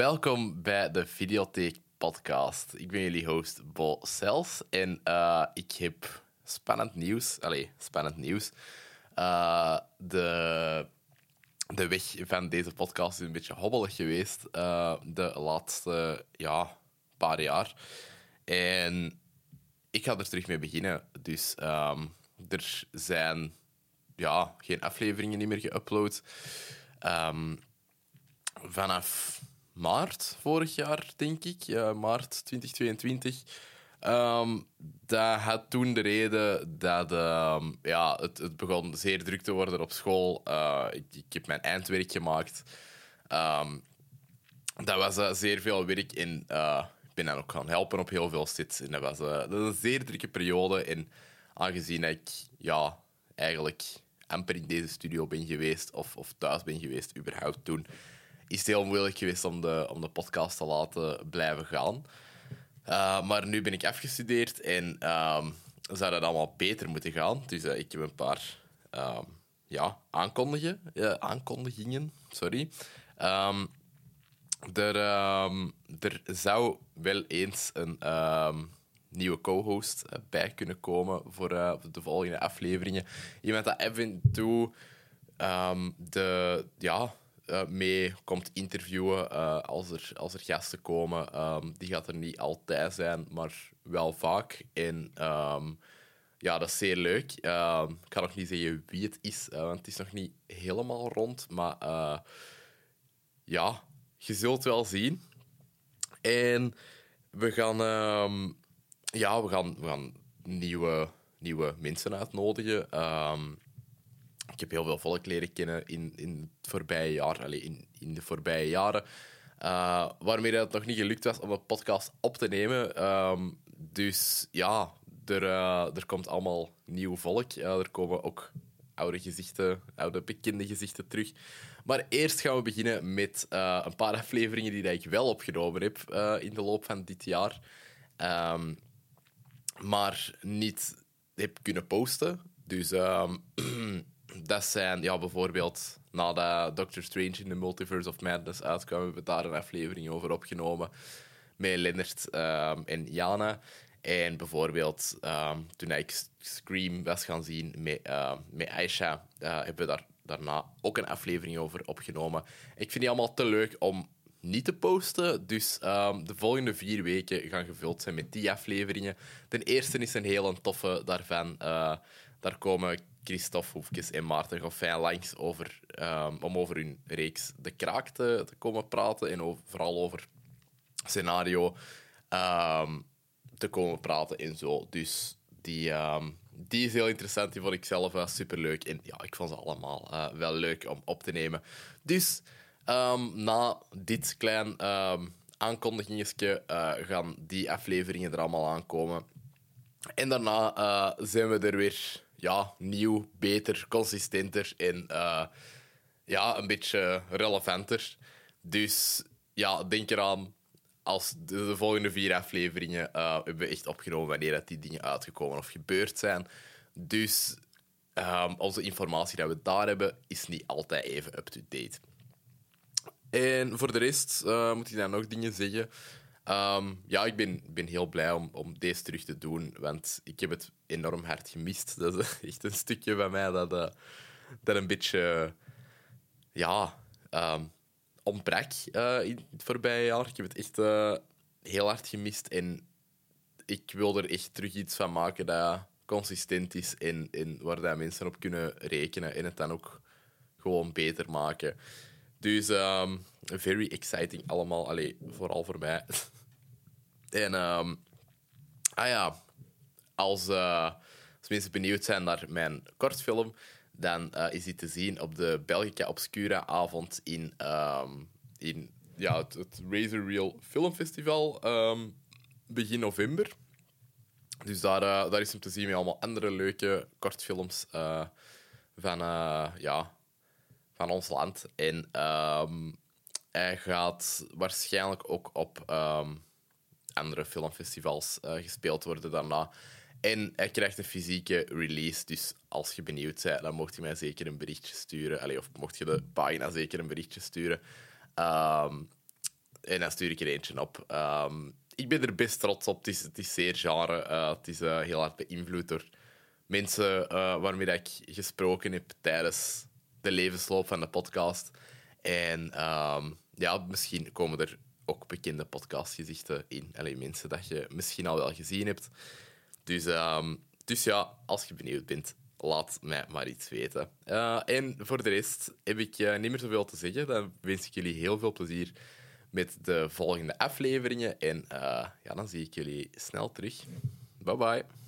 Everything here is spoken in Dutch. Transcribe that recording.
welkom bij de Videotheek Podcast. Ik ben jullie host Bo Sels en uh, ik heb spannend nieuws. Allee, spannend nieuws. Uh, de, de weg van deze podcast is een beetje hobbelig geweest uh, de laatste ja, paar jaar. En ik ga er terug mee beginnen. Dus um, er zijn ja, geen afleveringen meer geüpload. Um, vanaf maart vorig jaar, denk ik, maart 2022. Um, dat had toen de reden dat um, ja, het, het, begon zeer druk te worden op school. Uh, ik, ik, heb mijn eindwerk gemaakt. Um, dat was uh, zeer veel werk en ik ben dan ook gaan helpen op heel veel sits. En dat was, dat was een zeer drukke periode. En aangezien ik ja, eigenlijk amper in deze studio ben geweest of, of thuis ben geweest, überhaupt toen, is het heel moeilijk geweest om de, om de podcast te laten blijven gaan. Uh, maar nu ben ik afgestudeerd en um, zou dat allemaal beter moeten gaan. Dus uh, ik heb een paar um, ja, aankondigen, uh, aankondigingen. Sorry. Um, er, er zou wel eens een nieuwe co-host bij kunnen komen voor de volgende afleveringen. Iemand dat even en toe de, ja, uh, mee komt interviewen uh, als, er, als er gasten komen. Um, die gaat er niet altijd zijn, maar wel vaak. En um, ja, dat is zeer leuk. Um, ik kan nog niet zeggen wie het is, uh, want het is nog niet helemaal rond. Maar ja, je zult wel zien. En we gaan, ja, we gaan, we gaan nieuwe, nieuwe mensen uitnodigen ik heb heel veel volk leren kennen in, in het voorbije jaar, allez, in, in de voorbije jaren. Uh, waarmee het nog niet gelukt was om een podcast op te nemen. Um, dus ja, er, uh, er komt allemaal nieuw volk. Uh, er komen ook oude gezichten, oude bekende gezichten terug. Maar eerst gaan we beginnen met een paar afleveringen die ik wel opgenomen heb in de loop van dit jaar. Um, maar niet heb kunnen posten. Dus um, dat zijn ja, bijvoorbeeld nadat Doctor Strange in the Multiverse of Madness uitkwam, hebben we daar een aflevering over opgenomen met Lennart um, en Jana. En bijvoorbeeld um, toen ik Scream was gaan zien met, uh, met Aisha, uh, hebben we daar daarna ook een aflevering over opgenomen. Ik vind die allemaal te leuk om niet te posten. Dus de volgende vier weken gaan gevuld zijn met die afleveringen. Ten eerste is een heel toffe daarvan. Uh, daar komen Christophe Hoefkes en Maarten Goffijn langs over, um, om over hun reeks De Kraak te, te komen praten en over, vooral over scenario um, te komen praten en zo. Dus die, um, die is heel interessant. Die vond ik zelf uh, superleuk. En ja, ik vond ze allemaal uh, wel leuk om op te nemen. Dus na dit klein aankondigingetje uh, gaan die afleveringen er allemaal aankomen. En daarna uh, zijn we er weer ja, nieuw, beter, consistenter en uh, ja, een beetje relevanter. Dus ja, denk eraan, als de, de volgende vier afleveringen uh, hebben we echt opgenomen wanneer dat die dingen uitgekomen of gebeurd zijn. Dus um, onze informatie die we daar hebben, is niet altijd even up-to-date. En voor de rest uh, moet ik dan nog dingen zeggen. Um, ja, ik ben, ben heel blij om, om deze terug te doen, want ik heb het enorm hard gemist. Dat is echt een stukje van mij dat, uh, dat een beetje ja, um, ontbrak uh, in het voorbije jaar. Ik heb het echt uh, heel hard gemist en ik wil er echt terug iets van maken dat consistent is en, en waar dat mensen op kunnen rekenen en het dan ook gewoon beter maken. Dus um, very exciting allemaal. Allee, vooral voor mij. en um, ah ja, als, uh, als, mensen benieuwd zijn naar mijn kortfilm, dan uh, is die te zien op de Belgica Obscura avond in, um, in ja, het, Razor Reel Filmfestival um, begin november. Dus daar, uh, daar is hem te zien met allemaal andere leuke kortfilms van, ja, van ons land. En hij gaat waarschijnlijk ook op andere filmfestivals uh, gespeeld worden daarna. En hij krijgt een fysieke release. Dus als je benieuwd bent, dan mocht je mij zeker een berichtje sturen. Of mocht je de pagina zeker een berichtje sturen. Um, En dan stuur ik er eentje op. Ehm, ik ben er best trots op. Het is, het is zeer genre. Eh, het is eh, heel hard beïnvloed door mensen waarmee ik gesproken heb tijdens de levensloop van de podcast. En ehm, ja, misschien komen er ook bekende podcastgezichten in. Alleen mensen dat je misschien al wel gezien hebt. Dus, ehm, dus ja, als je benieuwd bent, laat mij maar iets weten. en voor de rest heb ik niet meer zoveel te zeggen. Dan wens ik jullie heel veel plezier met de volgende afleveringen. En uh, ja, dan zie ik jullie snel terug. Bye bye.